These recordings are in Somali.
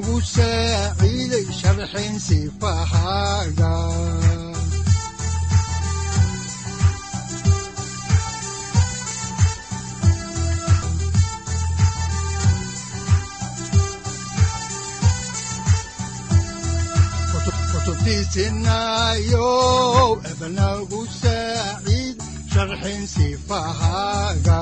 udanogu saaciiday sharxin sifahaaga ebanagu saaciid sharxin sifahaaga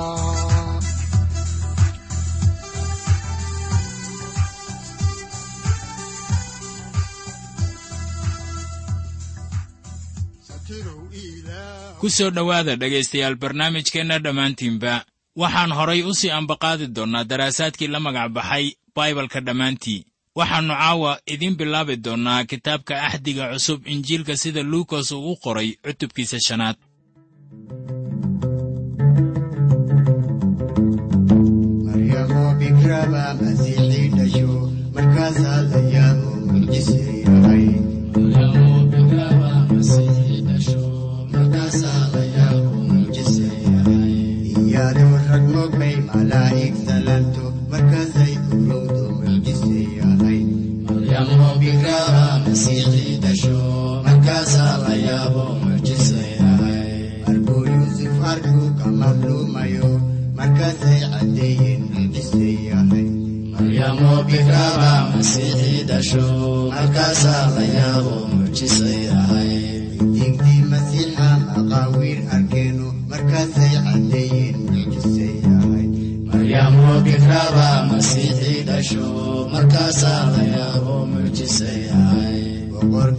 ku soo dhowaada dhegaystayaal barnaamijkeenna dhammaantiinba. Waxaan horay u sii ambaqaadi doonnaa daraasaadkii la magac baxay baibalka dhammaantii. Waxaannu caawa idiin bilaabi doonnaa kitaabka axdiga cusub injiilka sida luukas uu u qoray cutubkiisa shanaad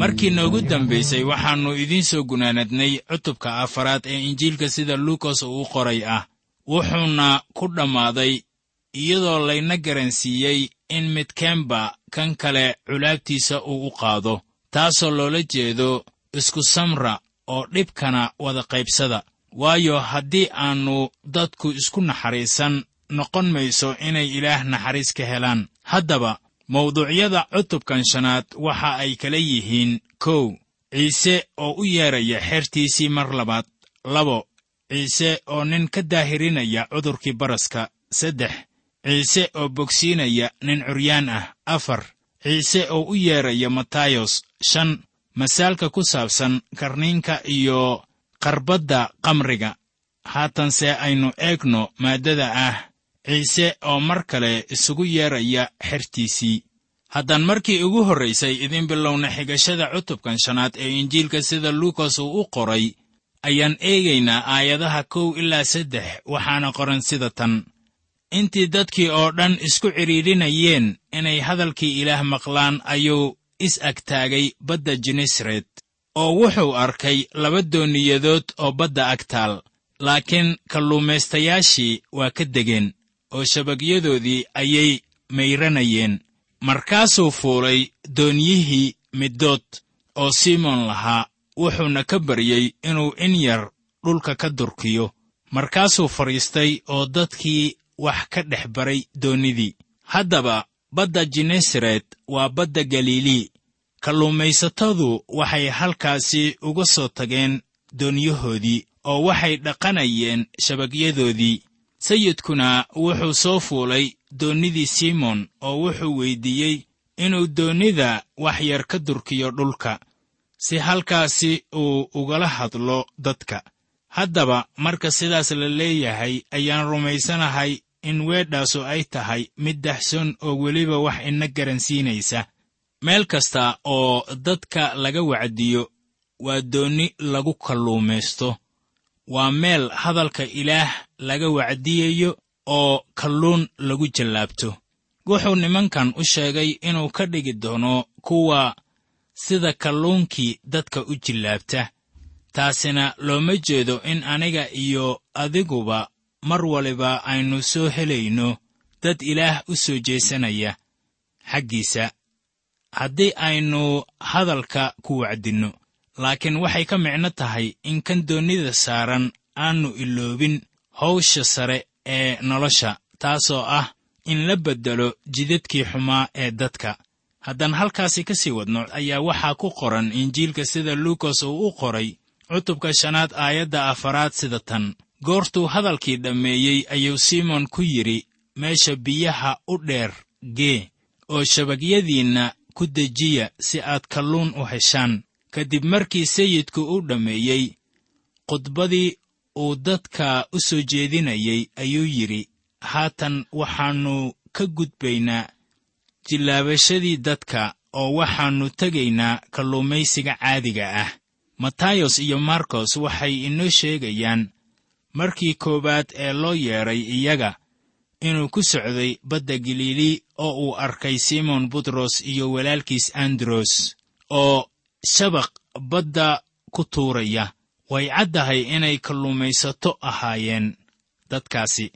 markii noogu dambaysay waxaannu idiin soo gunaanadnay cutubka afaraad ee injiilka sida luukas uu qoray ah. Wuxuuna ku dhammaaday iyadoo layna garansiiyey in midkeenba kan kale culaabtiisa uu u qaado taasoo loola jeedo isku samra oo dhibkana wada qaybsada waayo haddii aannu dadku isku naxariisan noqon mayso inay ilaah naxariis ka helaan. Haddaba mawduucyada cutubkan shanaad waxa ay kala yihiin kow ciise oo u yeeraya xertiisii mar labaad labo ciise oo nin ka daahirinaya cudurkii baraska saddex ciise oo bogsiinaya nin curyaan ah afar ciise oo u yeeraya matayos shan masaalka ku saabsan karniinka iyo qarbadda qamriga. Haatanse aynu eegno maaddada ah ciise oo mar kale isugu yeeraya xertiisii. Haddaan markii ugu horraysay idiin bilowna xigashada cutubkan shanaad ee injiilka sida luukas uu u qoray ayaan eegaynaa aayadaha kow ilaa saddex waxaana qoran sida tan. Intii dadkii oo dhan isku cidhiidhinayeen inay hadalkii ilaah maqlaan ayuu is agtaagay badda genesaret oo wuxuu arkay laba dooniyadood oo badda ag taal laakiin kalluumaystayaashii waa ka degeen oo shabagyadoodii ayay mayranayeen. Markaasuu fuulay doonyihii middood oo simoon lahaa wuxuuna ka baryey inuu in yar dhulka ka durkiyo. Markaasuu fadhiistay oo dadkii wax ka dhex baray doonnidii haddaba badda genesaret waa badda galilii kalluumaysatadu waxay halkaasi uga soo tageen doonyahoodii oo waxay dhaqanayeen shabagyadoodii. Sayidkuna wuxuu soo fuulay doonnidii simoon oo wuxuu weyddiiyey inuu doonnida wax yar ka durkiyo dhulka si halkaasi uu ugala hadlo dadka. Haddaba marka sidaas la leeyahay ayaan rumaysanahay in weedhaasu ay tahay mid daxson oo weliba wax ina garansiinaysa meel kasta oo dadka laga wacdiyo waa doonni lagu kalluumaysto waa meel hadalka ilaah laga wacdiyayo oo kalluun lagu jallaabto. Wuxuu nimankan u sheegay inuu ka dhigi doono kuwa sida kalluunkii dadka u jillaabta. Taasina looma jeedo in aniga iyo adiguba mar waliba aynu soo helayno. Dad ilaah u soo jeesanaya. Xaggiisa haddii aynu hadalka ku wacdinno laakiin waxay ka micno tahay in kan doonnida saaran aannu iloobin hawsha sare ee nolosha taasoo ah in la beddelo jidadkii xumaa ee dadka. Haddaan halkaasi ka sii wadno ayaa waxaa ku qoran injiilka sida luukas uu u qoray cutubka shanaad aayadda afaraad sida tan. Goortuu hadalkii dhammeeyey ayuu simoon ku yidhi meesha biyaha u dheer gee oo shabagyadiinna ku dejiya si aad kalluun u heshaan. Kadib markii sayidku u dhammeeyey khudbadii uu dadka u soo jeedinayey ayuu yidhi haatan waxaannu ka gudbaynaa jillaabashadii dadka oo waxaannu tegaynaa kalluumaysiga caadiga ah. Matayos iyo markos waxay inoo sheegayaan markii koowaad ee loo yeedhay iyaga inuu ku socday badda galiili oo uu arkay simon butros iyo walaalkiis andros oo shabaq badda ku tuuraya. Way caddahay inay kalluumaysato ahaayeen. Dadkaasi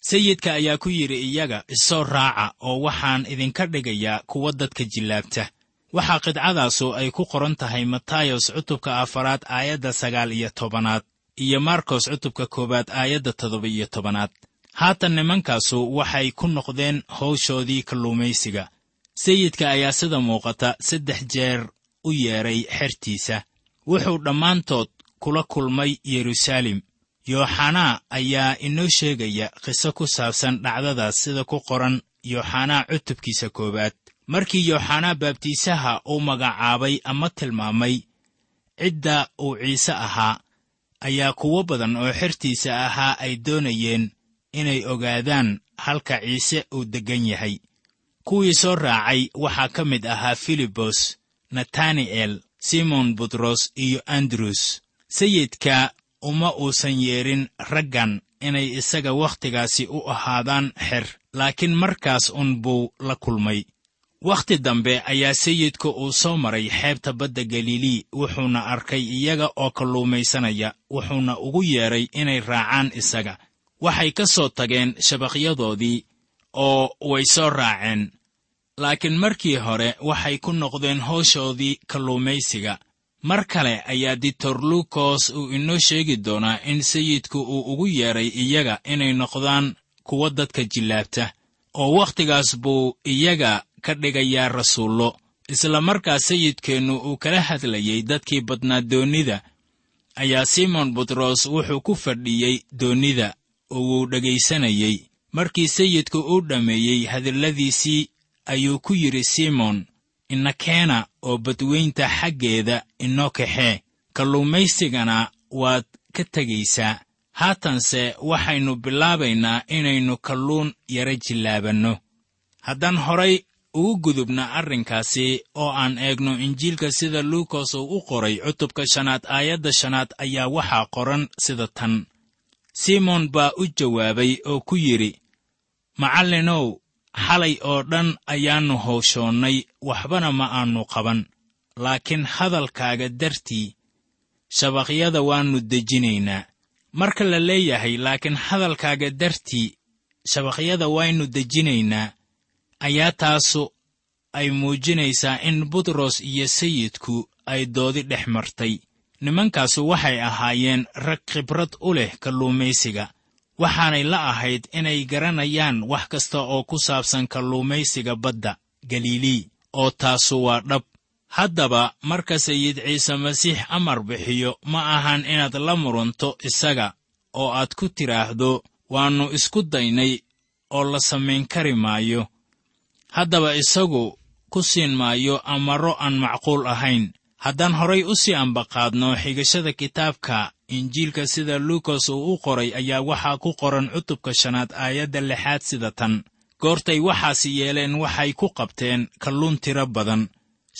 sayidka ayaa ku yidhi iyaga isoo raaca oo waxaan idinka dhigayaa kuwa dadka jillaabta waxaa qidcadaasu ay ku qoran tahay matayos cutubka afaraad aayadda sagaal iyo tobanaad iyo markos cutubka koowaad aayadda toddoba iyo tobanaad haatan nimankaasu waxay ku noqdeen hawshoodii kalluumaysiga sayidka ayaa sida muuqata saddex jeer u yeedhay xertiisa. Wuxuu dhammaantood kula kulmay yeruusaalem yooxanaa ayaa inoo sheegaya qiso ku saabsan dhacdadaas sida ku qoran yooxanaa cutubkiisa koowaad. Markii yooxanaa baabtiisaha uu magacaabay ama tilmaamay cidda uu ciise ahaa ayaa kuwo badan oo xertiisa ahaa ay doonayeen inay ogaadaan halka ciise uu deggan yahay. Kuwii soo raacay waxaa ka mid ahaa filibos natani'el simon butros iyo andrus sayidka uma uusan yeedhin raggan inay isaga wakhtigaasi u ahaadaan xer laakiin markaas un buu la kulmay. Wakhti dambe ayaa sayidku uu soo maray xeebta badda galilii wuxuuna arkay iyaga oo kalluumaysanaya wuxuuna ugu yeedhay inay raacaan isaga waxay ka soo tageen shabaqyadoodii oo way soo raaceen. Laakiin markii hore waxay ku noqdeen hawshoodii kalluumaysiga mar kale ayaa ditor luukos uu inoo sheegi doonaa in sayidku uu ugu yeedhay iyaga inay noqdaan kuwa dadka jillaabta oo wakhtigaas buu iyaga ka dhigayaa rasuullo. Isla markaas sayidkeennu uu kala hadlayey dadkii badnaa doonnida ayaa simon butros wuxuu ku fadhiyey doonnida oo wuu dhegaysanayey markii sayidku uu dhammeeyey hadalladiisii ayuu ku yidhi simon ina keena oo badweynta xaggeeda inoo kaxee kalluumaysigana waad ka tegaysaa haatanse waxaynu bilaabaynaa inaynu kalluun yara jillaabanno. Haddaan horay ugu gudubna arrinkaasi oo aan eegno injiilka sida luukos uu u qoray cutubka shanaad aayadda shanaad ayaa waxaa qoran sida tan simon baa u jawaabay oo ku yidhi macallinow xalay oo dhan ayaannu hawshoonnay waxbana ma aannu qaban. Laakiin hadalkaaga dartii shabaqyada waannu dejinaynaa. Marka la leeyahay laakiin hadalkaaga dartii shabaqyada waynu dejinaynaa ayaa taasu ay muujinaysaa in butros iyo sayidku ay doodi dhex martay nimankaasu waxay ahaayeen rag khibrad u leh kalluumaysiga waxaanay la ahayd inay garanayaan wax kasta oo ku saabsan kalluumaysiga badda galilii oo taasu waa dhab. Haddaba marka sayid ciise masiix amar bixiyo ma ahan inaad la murunto isaga oo aad ku tidhaahdo waannu isku daynay oo la samayn kari maayo. Haddaba isagu ku siin maayo amarro aan macquul ahayn haddaan horay u sii ambaqaadno xigashada kitaabka injiilka sida luukas uu u qoray ayaa waxaa ku qoran cutubka shanaad aayadda lixaad sida tan. Goortay waxaasi yeeleen waxay ku qabteen kalluun tiro badan.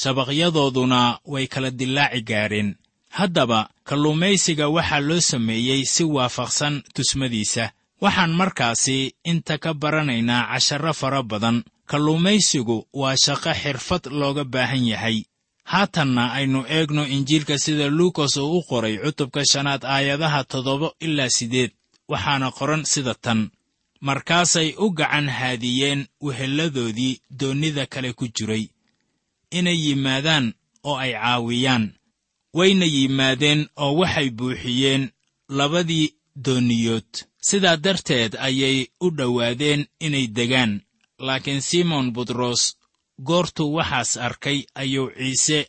Shabaqyadooduna way kala dillaaci gaadheen haddaba kalluumaysiga waxaa loo sameeyey si waafaqsan tusmadiisa. Waxaan markaasi inta ka baranaynaa casharro fara badan. Kalluumaysigu waa shaqo xirfad looga baahan yahay haatanna aynu eegno injiilka sida luukas uu u qoray cutubka shanaad aayadaha toddoba ilaa siddeed waxaana qoran sida tan. Markaasay u gacan haadiyeen wehelladoodii doonnida kale ku jiray. Inay yimaadaan oo ay caawiyaan. Wayna yimaadeen oo waxay buuxiyeen labadii doonniyood sidaa darteed ayay u dhowaadeen inay degaan. Laakiin simon butros goortuu waxaas arkay ayuu ciise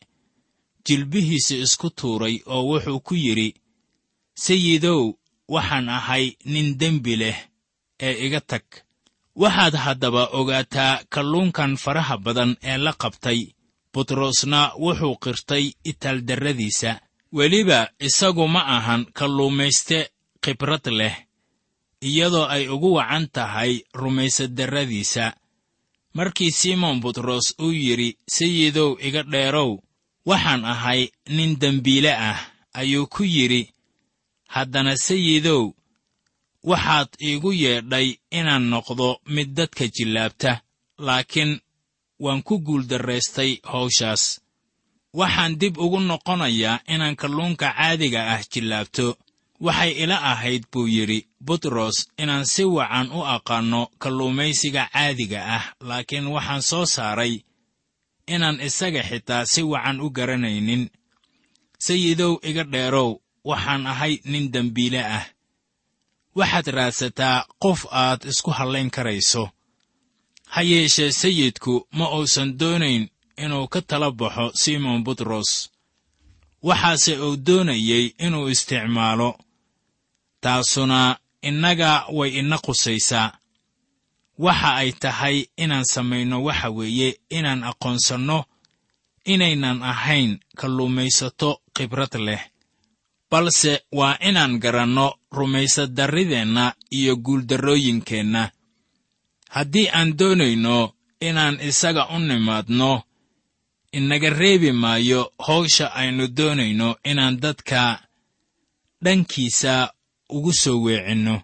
jilbihiisa isku tuuray oo wuxuu ku yidhi sayidow waxaan ahay nin dembi leh ee iga tag. Waxaad haddaba ogaataa kalluunkan faraha badan ee la qabtay. Butrosna wuxuu qirtay itaaldarradiisa weliba isagu ma ahan kalluumayste khibrad leh iyadoo ay ugu wacan tahay rumaysadarradiisa markii simon butros uu yidhi sayidow iga dheerow waxaan ahay nin dembiile ah ayuu ku yidhi haddana sayidow waxaad iigu yeedhay inaan noqdo mid dadka jillaabta laakiin waan ku guuldarraystay hawshaas. Waxaan dib ugu noqonayaa inaan kalluunka caadiga ah jillaabto. Waxay ila ahayd buu yidhi butros inaan si wacan u aqaanno kalluumaysiga caadiga ah laakiin waxaan soo saaray inaan isaga xitaa si wacan u garanaynin. Sayidow iga dheerow waxaan ahay nin dembiile ah. Waxaad raadsataa qof aad isku hallayn karayso. Ha yeeshee sayidku ma uusan doonayn inuu ka tala baxo simon butros. Waxaase uu doonayey inuu isticmaalo taasuna innaga way ina qusaysaa waxa ay tahay inaan samayno waxa weeye inaan aqoonsanno inaynan ahayn kalluumaysato khibrad leh. Balse waa inaan garanno rumaysadarrideenna iyo guuldarrooyinkeenna. Haddii aan doonayno inaan isaga u nimaadno inaga reebi maayo hawsha aynu doonayno inaan dadka dhankiisa ugu soo weecinno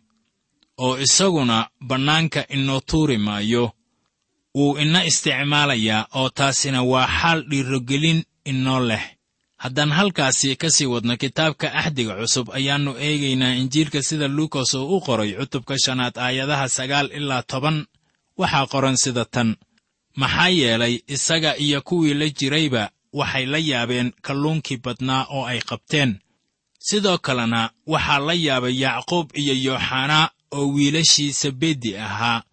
oo isaguna bannaanka inoo tuuri maayo wuu ina isticmaalayaa oo taasina waa xaal dhiirogelin inoo leh. Haddaan halkaasi ka sii wadno kitaabka axdiga cusub ayaannu eegaynaa injiilka sida luukas oo u qoray cutubka shanaad aayadaha sagaal ilaa toban. Waxaa qoran sida tan maxaa yeelay isaga iyo kuwii la jirayba waxay la yaabeen kalluunkii badnaa oo ay qabteen sidoo kalena waxaa la yaabay yacquub iyo yooxanaa oo wiilashii sabedi ahaa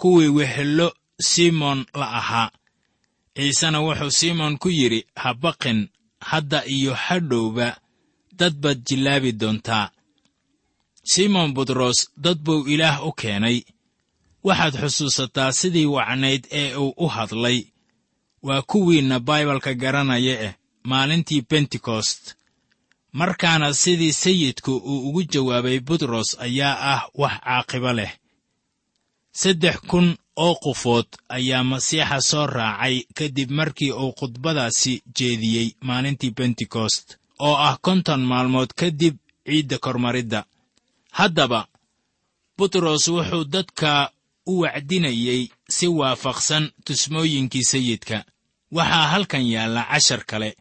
kuwii wehello simon la ahaa. Ciisena wuxuu simon ku yidhi ha baqin hadda iyo hadhowba dad baad jillaabi doontaa. Simon butros dad buu ilaah u keenay. Waxaad xusuusataa sidii wacnayd ee uu u hadlay. Waa kuwiinna baibalka garanaya eh maalintii bentekost markaana sidii sayidku uu ugu jawaabay butros ayaa ah wax caaqibo leh. Saddex kun oo qofood ayaa masiixa soo raacay kadib markii uu khudbadaasi jeediyey maalintii bentekost oo ah konton maalmood kadib ciidda kormaridda. Haddaba butros wuxuu dadka u wacdinayey si waafaqsan tusmooyinkii sayidka. Waxaa halkan yaalla cashar kale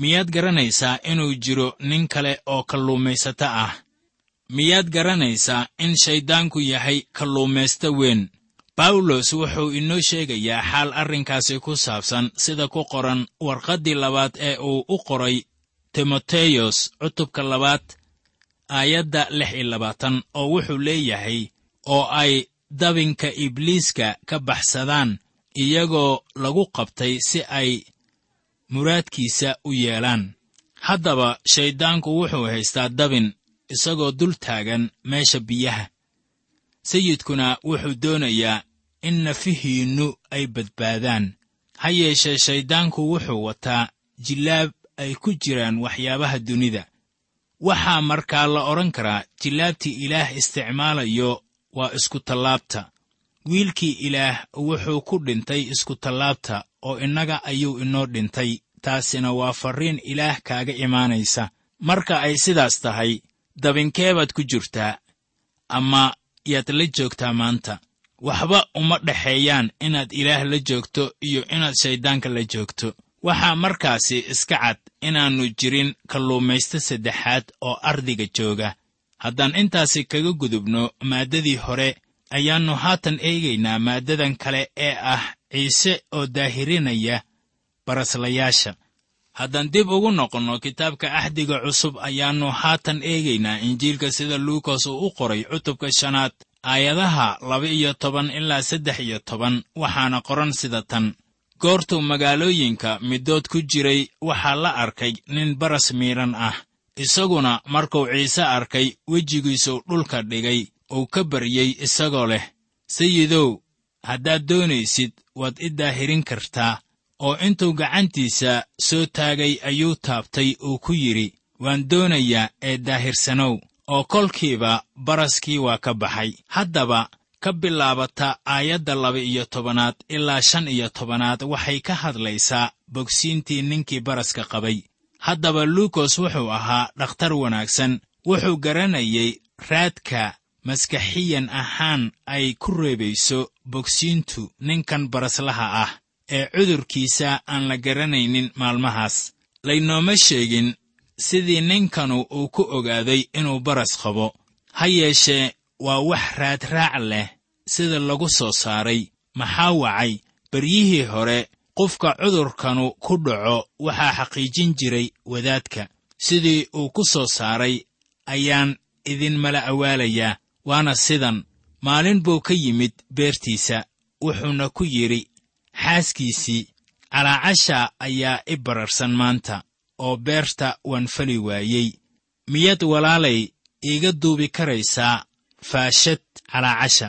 miyaad garanaysaa inuu jiro nin kale oo kalluumaysato ah? Miyaad garanaysaa in shayddaanku yahay kalluumaysto weyn? Bawlos wuxuu inoo sheegayaa xaal arrinkaasi ku saabsan sida ku qoran warqaddii labaad ee uu u qoray timoteyos cutubka labaad aayadda lix iyo labaatan oo wuxuu leeyahay oo ay dabinka ibliiska ka baxsadaan iyagoo lagu qabtay si ay muraadkiisa u yeelaan. Haddaba shayddaanku wuxuu haystaa dabin isagoo dul taagan meesha biyaha. Sayidkuna wuxuu doonayaa in nafihiinnu ay badbaadaan. Ha yeeshee shayddaanku wuxuu wataa jillaab ay ku jiraan waxyaabaha dunida. Waxaa markaa la odhan karaa jillaabtii ilaah isticmaalayo waa iskutallaabta wiilkii ilaah wuxuu ku dhintay iskutallaabta oo innaga ayuu inoo dhintay. Taasina waa farriin ilaah kaaga imaanaysa. Marka ay sidaas tahay dabinkeebaad ku jirtaa ama yaad la joogtaa maanta. Waxba uma dhexeeyaan inaad ilaah la joogto iyo inaad shayddaanka la joogto. Waxaa markaasi iska cad inaannu jirin kalluumaysto saddexaad oo ardiga jooga. Haddaan intaasi kaga gudubno maaddadii hore ayaannu haatan eegaynaa maaddadan kale ee ah ciise oo daahirinaya baraslayaasha. Haddaan dib ugu noqonno kitaabka axdiga cusub ayaannu haatan eegaynaa. Injiilka sida luukas uu u qoray cutubka shanaad aayadaha laba iyo toban ilaa saddex iyo toban waxaana qoran sida tan. Goortuu magaalooyinka middood ku jiray waxaa la arkay nin baras miidhan ah. Isaguna markuu ciise arkay wejigiisuu dhulka dhigay uu ka baryey isagoo leh sayidow haddaad doonaysid waad i daahirin kartaa oo intuu gacantiisa soo taagay ayuu taabtay uu ku yidhi waan doonayaa ee daahirsanow oo kolkiiba baraskii waa ka baxay. Haddaba ka bilaabata aayadda laba iyo tobanaad ilaa shan iyo tobanaad waxay ka hadlaysaa bogsiintii ninkii baraska qabay. Haddaba luukos wuxuu ahaa dhakhtar wanaagsan wuxuu garanayay raadka maskaxiyan ahaan ay ku reebayso bogsiintu ninkan baraslaha ah ee cudurkiisa aan la garanaynin maalmahaas. Laynooma sheegin sidii ninkanu uu ku ogaaday inuu baras qabo. Ha yeeshee waa wax raadraac leh sida lagu soo saaray. Maxaa wacay? Beryihii hore qofka cudurkanu ku dhaco waxaa xaqiijin jiray wadaadka. Sidii uu ku soo saaray ayaan idinmala awaalayaa waana sidan maalin buu ka yimid beertiisa wuxuuna ku yidhi xaaskiisii calaacasha ayaa i bararsan maanta oo beerta waan fali waayey. Miyaad walaalay iiga duubi karaysaa faashad calaacasha.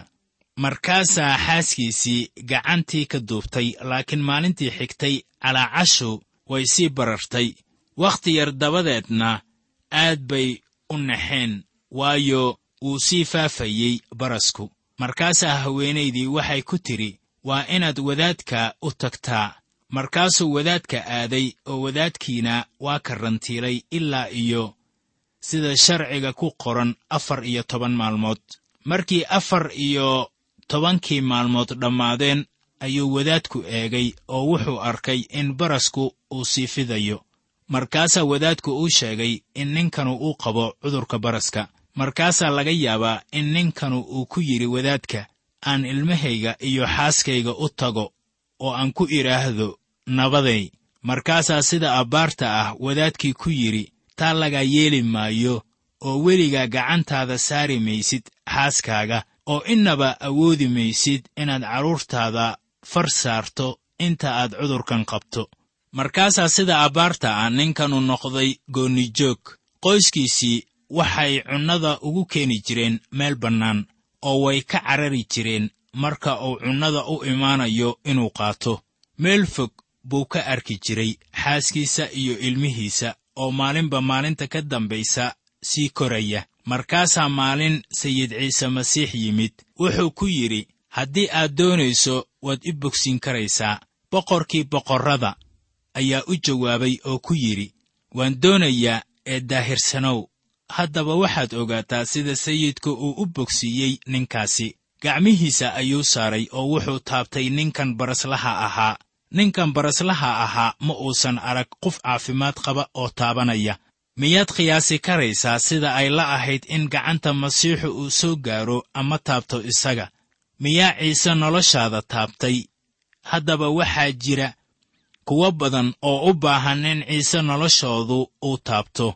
Markaasaa xaaskiisii gacantii ka duubtay laakiin maalintii xigtay calaacashu way sii barartay. Wakhti yar dabadeedna aad bay u naxeen waayo wuu sii faafayey barasku. Markaasaa haweenaydii waxay ku tidhi waa inaad wadaadka u tagtaa. Markaasuu wadaadka aaday oo wadaadkiina waa karrantiilay ilaa iyo sida sharciga ku qoran afar iyo toban maalmood. Markii afar iyo tobankii maalmood dhammaadeen ayuu wadaadku eegay oo wuxuu arkay in barasku uu sii fidayo. Markaasaa wadaadku uu sheegay in ninkanu uu qabo cudurka baraska markaasaa laga yaabaa in ninkanu uu ku yidhi wadaadka aan ilmahayga iyo xaaskayga u tago oo aan ku idhaahdo nabaday. Markaasaa sida abbaarta ah wadaadkii ku yidhi taa lagaa yeeli maayo oo weligaa gacantaada saari maysid xaaskaaga oo innaba awoodi maysid inaad carruurtaada far saarto inta aad cudurkan qabto. Markaasaa sida abbaarta ah ninkanu noqday goonijoog qoyskiisii waxay cunnada ugu keeni jireen meel bannaan oo way ka carari jireen marka uu cunnada u imaanayo inuu qaato. Meel fog buu ka arki jiray xaaskiisa iyo ilmihiisa oo maalinba maalinta ka dambaysa sii koraya. Markaasaa maalin sayid ciise masiix yimid wuxuu ku yidhi haddii aad doonayso waad i bogsiin karaysaa boqorkii boqorrada ayaa u jawaabay oo ku yidhi waan doonayaa ee daahirsanow haddaba waxaad ogaataa sida sayidku uu u bogsiiyey ninkaasi. Gacmihiisa ayuu saaray oo wuxuu taabtay ninkan baraslaha ahaa. Ninkan baraslaha ahaa ma uusan arag qof caafimaad qaba oo taabanaya. Miyaad qiyaasi karaysaa sida ay la ahayd in gacanta masiixu uu soo gaaro ama taabto isaga? Miyaa ciise noloshaada taabtay? Haddaba waxaa jira kuwo badan oo u baahan in ciise noloshoodu uu taabto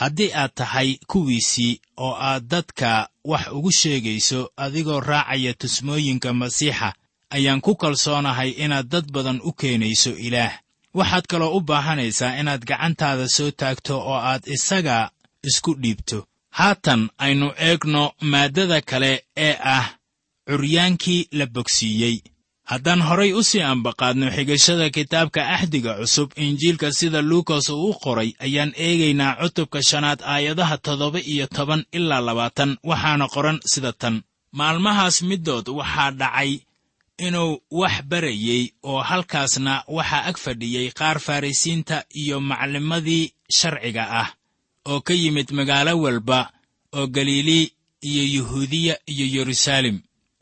haddii aad tahay kuwiisii oo aad dadka wax ugu sheegayso adigoo raacaya tusmooyinka masiixa ayaan ku kalsoonahay inaad dad badan u keenayso ilaah. Waxaad kaloo u baahanaysaa inaad gacantaada soo taagto oo aad isaga isku dhiibto. Haatan aynu eegno maaddada kale ee ah curyaankii la bogsiiyey haddaan horay u sii ambaqaadno xigashada kitaabka axdiga cusub injiilka sida luukas uu u qoray ayaan eegaynaa cutubka shanaad aayadaha toddoba iyo toban ilaa labaatan. Waxaana qoran sida tan. Maalmahaas middood waxaa dhacay inuu wax barayey oo halkaasna waxaa ag fadhiyey qaar farrisiinta iyo maclimadii sharciga ah oo ka yimid magaalo walba oo galiilii iyo yuhuudiya iyo yeruusaalem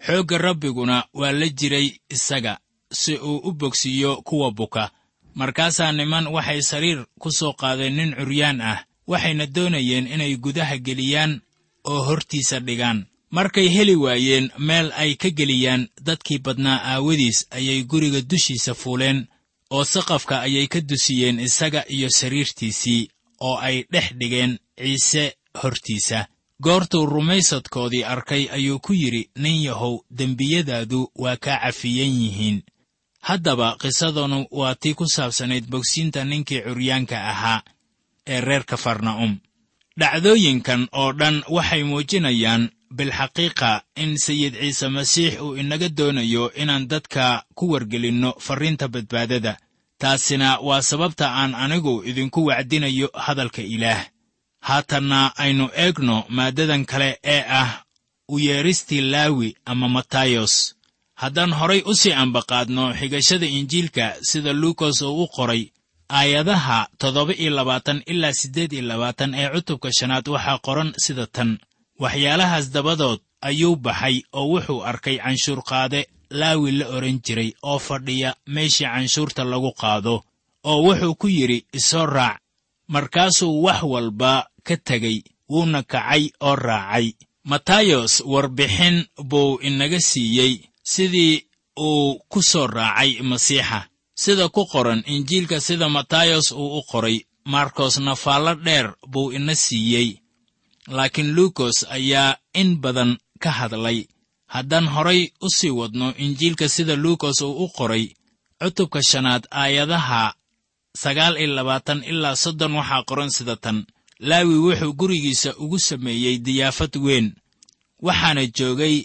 xoogga rabbiguna waa la jiray isaga si uu u bogsiiyo kuwa buka. Markaasaa niman waxay sariir ku soo qaadeen nin curyaan ah waxayna doonayeen inay gudaha geliyaan oo hortiisa dhigaan. Markay heli waayeen meel ay ka geliyaan dadkii badnaa aawadiis ayay guriga dushiisa fuuleen oo saqafka ayay ka dusiyeen isaga iyo sariirtiisii oo ay dhex dhigeen ciise hortiisa goortuu rumaysadkoodii arkay ayuu ku yidhi nin yahow dembiyadaadu waa kaa cafiyan yihiin. Haddaba qisadanu waa tii ku saabsanayd bogsiinta ninkii curyaanka ahaa ee reer kafarna'um dhacdooyinkan oo dhan waxay muujinayaan bilxaqiiqa in sayid ciise masiix uu inaga doonayo inaan dadka ku wargelinno farriinta badbaadada. Taasina waa sababta aan anigu idinku wacdinayo hadalka ilaah haatanna aynu eegno maaddadan kale ee ah u yeedhistii laawi ama matayos. Haddaan horay u sii ambaqaadno xigashada injiilka sida luukas uu u qoray aayadaha toddoba iyo labaatan ilaa siddeed iyo labaatan ee cutubka shanaad waxaa qoran sida tan. Waxyaalahaas dabadood ayuu baxay oo wuxuu arkay canshuurqaade laawi la odhan jiray oo fadhiya meeshii canshuurta lagu qaado oo wuxuu ku yidhi isoo raac markaasuu wax walba ka tegey wuuna kacay oo raacay. Matayos warbixin buu inaga siiyey sidii uu ku soo raacay masiixa. Sida ku qoran injiilka sida matayos uu u qoray markosna faallo dheer buu ina siiyey. Laakiin luukos ayaa in badan ka hadlay. Haddaan horay u sii wadno injiilka sida luukos uu u qoray cutubka shanaad aayadaha sagaal iyo labaatan ilaa soddon waxaa qoran sida tan laawi wuxuu gurigiisa ugu sameeyey diyaafad weyn waxaana joogay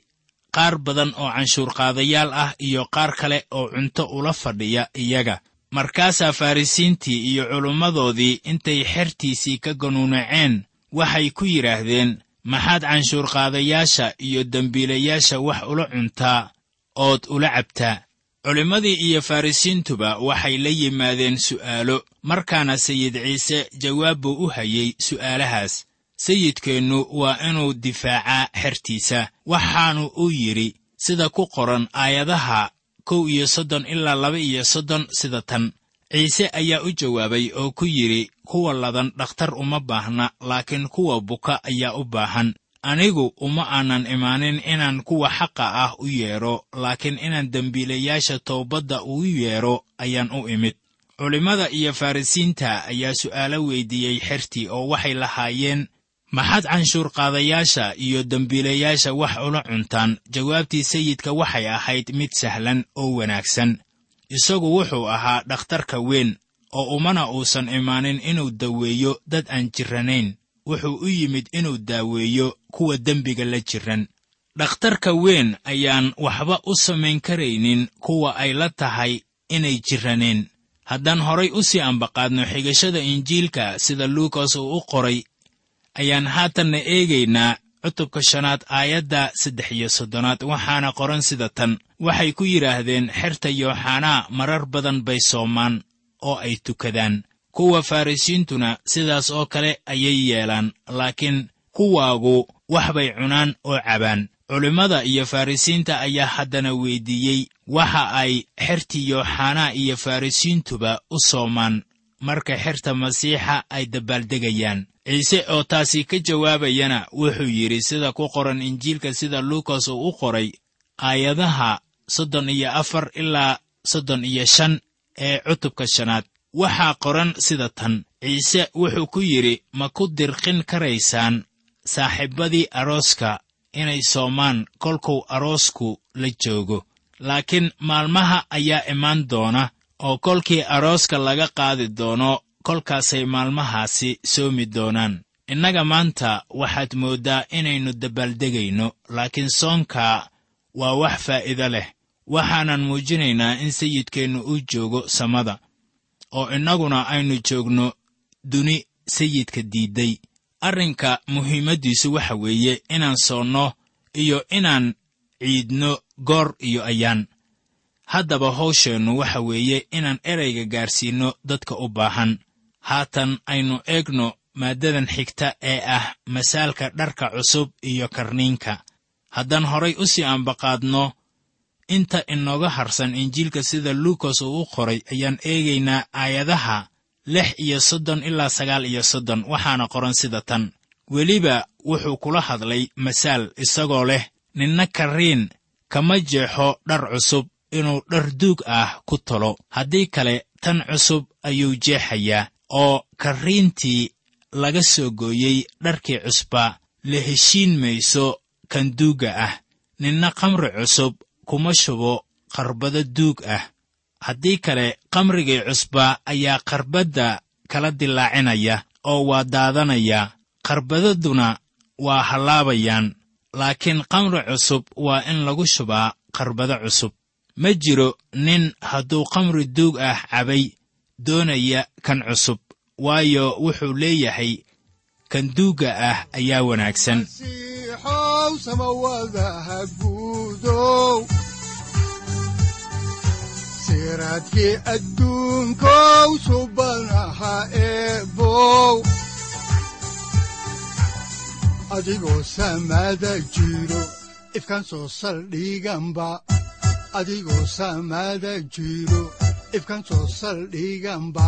qaar badan oo canshuurqaadayaal ah iyo qaar kale oo cunto ula fadhiya iyaga. Markaasaa farrisiintii iyo culimmadoodii intay xertiisii ka ganuunaceen waxay ku yidhaahdeen maxaad canshuurqaadayaasha iyo dembiilayaasha wax ula cuntaa ood ula cabtaa culimmadii iyo farrisiintuba waxay la yimaadeen su'aalo markaana sayid ciise jawaab buu u hayey su'aalahaas. Sayidkeennu waa inuu difaacaa xertiisa waxaanu uu yidhi sida ku qoran aayadaha kow iyo soddon ilaa laba iyo soddon sida tan. Ciise ayaa u jawaabay oo ku yidhi kuwa ladan dhakhtar uma baahna laakiin kuwa buka ayaa u baahan anigu uma aanan imaanin inaan kuwa xaqa ah u yeedho laakiin inaan dembiilayaasha toobadda uu yeedho ayaan u imid. Culimmada iyo farrisiinta ayaa su'aalo weyddiiyey xertii oo waxay lahaayeen maxaad canshuurqaadayaasha iyo dembiilayaasha wax ula cuntaan? Jawaabtii sayidka waxay ahayd mid sahlan oo wanaagsan. Isagu wuxuu ahaa dhakhtarka weyn oo umana uusan imaanin inuu daweeyo dad aan jirranayn wuxuu u yimid inuu daaweeyo kuwa dembiga la jiran. Dhakhtarka weyn ayaan waxba u samayn karaynin kuwa ay la tahay inay jirraneen haddaan horay u sii ambaqaadno xigashada injiilka sida luukas uu u qoray ayaan haatanna eegaynaa cutubka shanaad aayadda saddex iyo soddonaad waxaana qoran sida tan. Waxay ku yidhaahdeen xerta yooxanaa marar badan bay soomaan oo ay tukadaan kuwa farrisiintuna sidaas oo kale ayay yeelaan laakiin kuwaagu wax bay cunaan oo cabaan. Culimmada iyo farrisiinta ayaa haddana weyddiiyey waxa ay xertii yooxanaa iyo farrisiintuba u soomaan marka xerta masiixa ay dabbaaldegayaan ciise oo taasi ka jawaabayana wuxuu yidhi sida ku qoran injiilka sida luukas uu u qoray aayadaha soddon iyo afar ilaa soddon iyo shan ee cutubka shanaad waxaa qoran sida tan. Ciise wuxuu ku yidhi ma ku dirqin karaysaan saaxiibbadii arooska inay soomaan kolkuu aroosku la joogo. Laakiin maalmaha ayaa imaan doona oo kolkii arooska laga qaadi doono kolkaasay maalmahaasi soomi doonaan. Innaga maanta waxaad mooddaa inaynu dabbaaldegayno laakiin soonka waa wax faa'iido leh. Waxaanan muujinaynaa in sayidkeennu uu joogo samada oo innaguna aynu joogno duni sayidka diidday arrinka muhiimaddiisu waxa weeye inaan soonno iyo inaan ciidno goor iyo ayaan. Haddaba hawsheennu waxa weeye inaan erayga gaarsiinno dadka u baahan. Haatan aynu eegno maaddadan xigta ee ah masaalka dharka cusub iyo karniinka. Haddaan horay u sii ambaqaadno inta inooga harsan injiilka sida luukas uu u qoray ayaan eegaynaa aayadaha lix iyo soddon ilaa sagaal iyo soddon waxaana qoran sida tan. Weliba wuxuu kula hadlay masaal isagoo leh ninna karriin kama jeexo dhar cusub inuu dhar duug ah ku tolo. Haddii kale tan cusub ayuu jeexayaa oo karriintii laga soo gooyey dharkii cusba la heshiin mayso kan duugga ah. Ninna khamri cusub kuma shubo qarbado duug ah. Haddii kale khamrigii cusbaa ayaa qarbadda kala dilaacinaya oo waa daadanaya. Qarbadaduna waa hallaabayaan laakiin khamri cusub waa in lagu shubaa qarbado cusub. Ma jiro nin hadduu khamri duug ah cabay doonaya kan cusub waayo wuxuu leeyahay kan duugga ah ayaa wanaagsan. Siraadkii adduunkow soo saldhiganba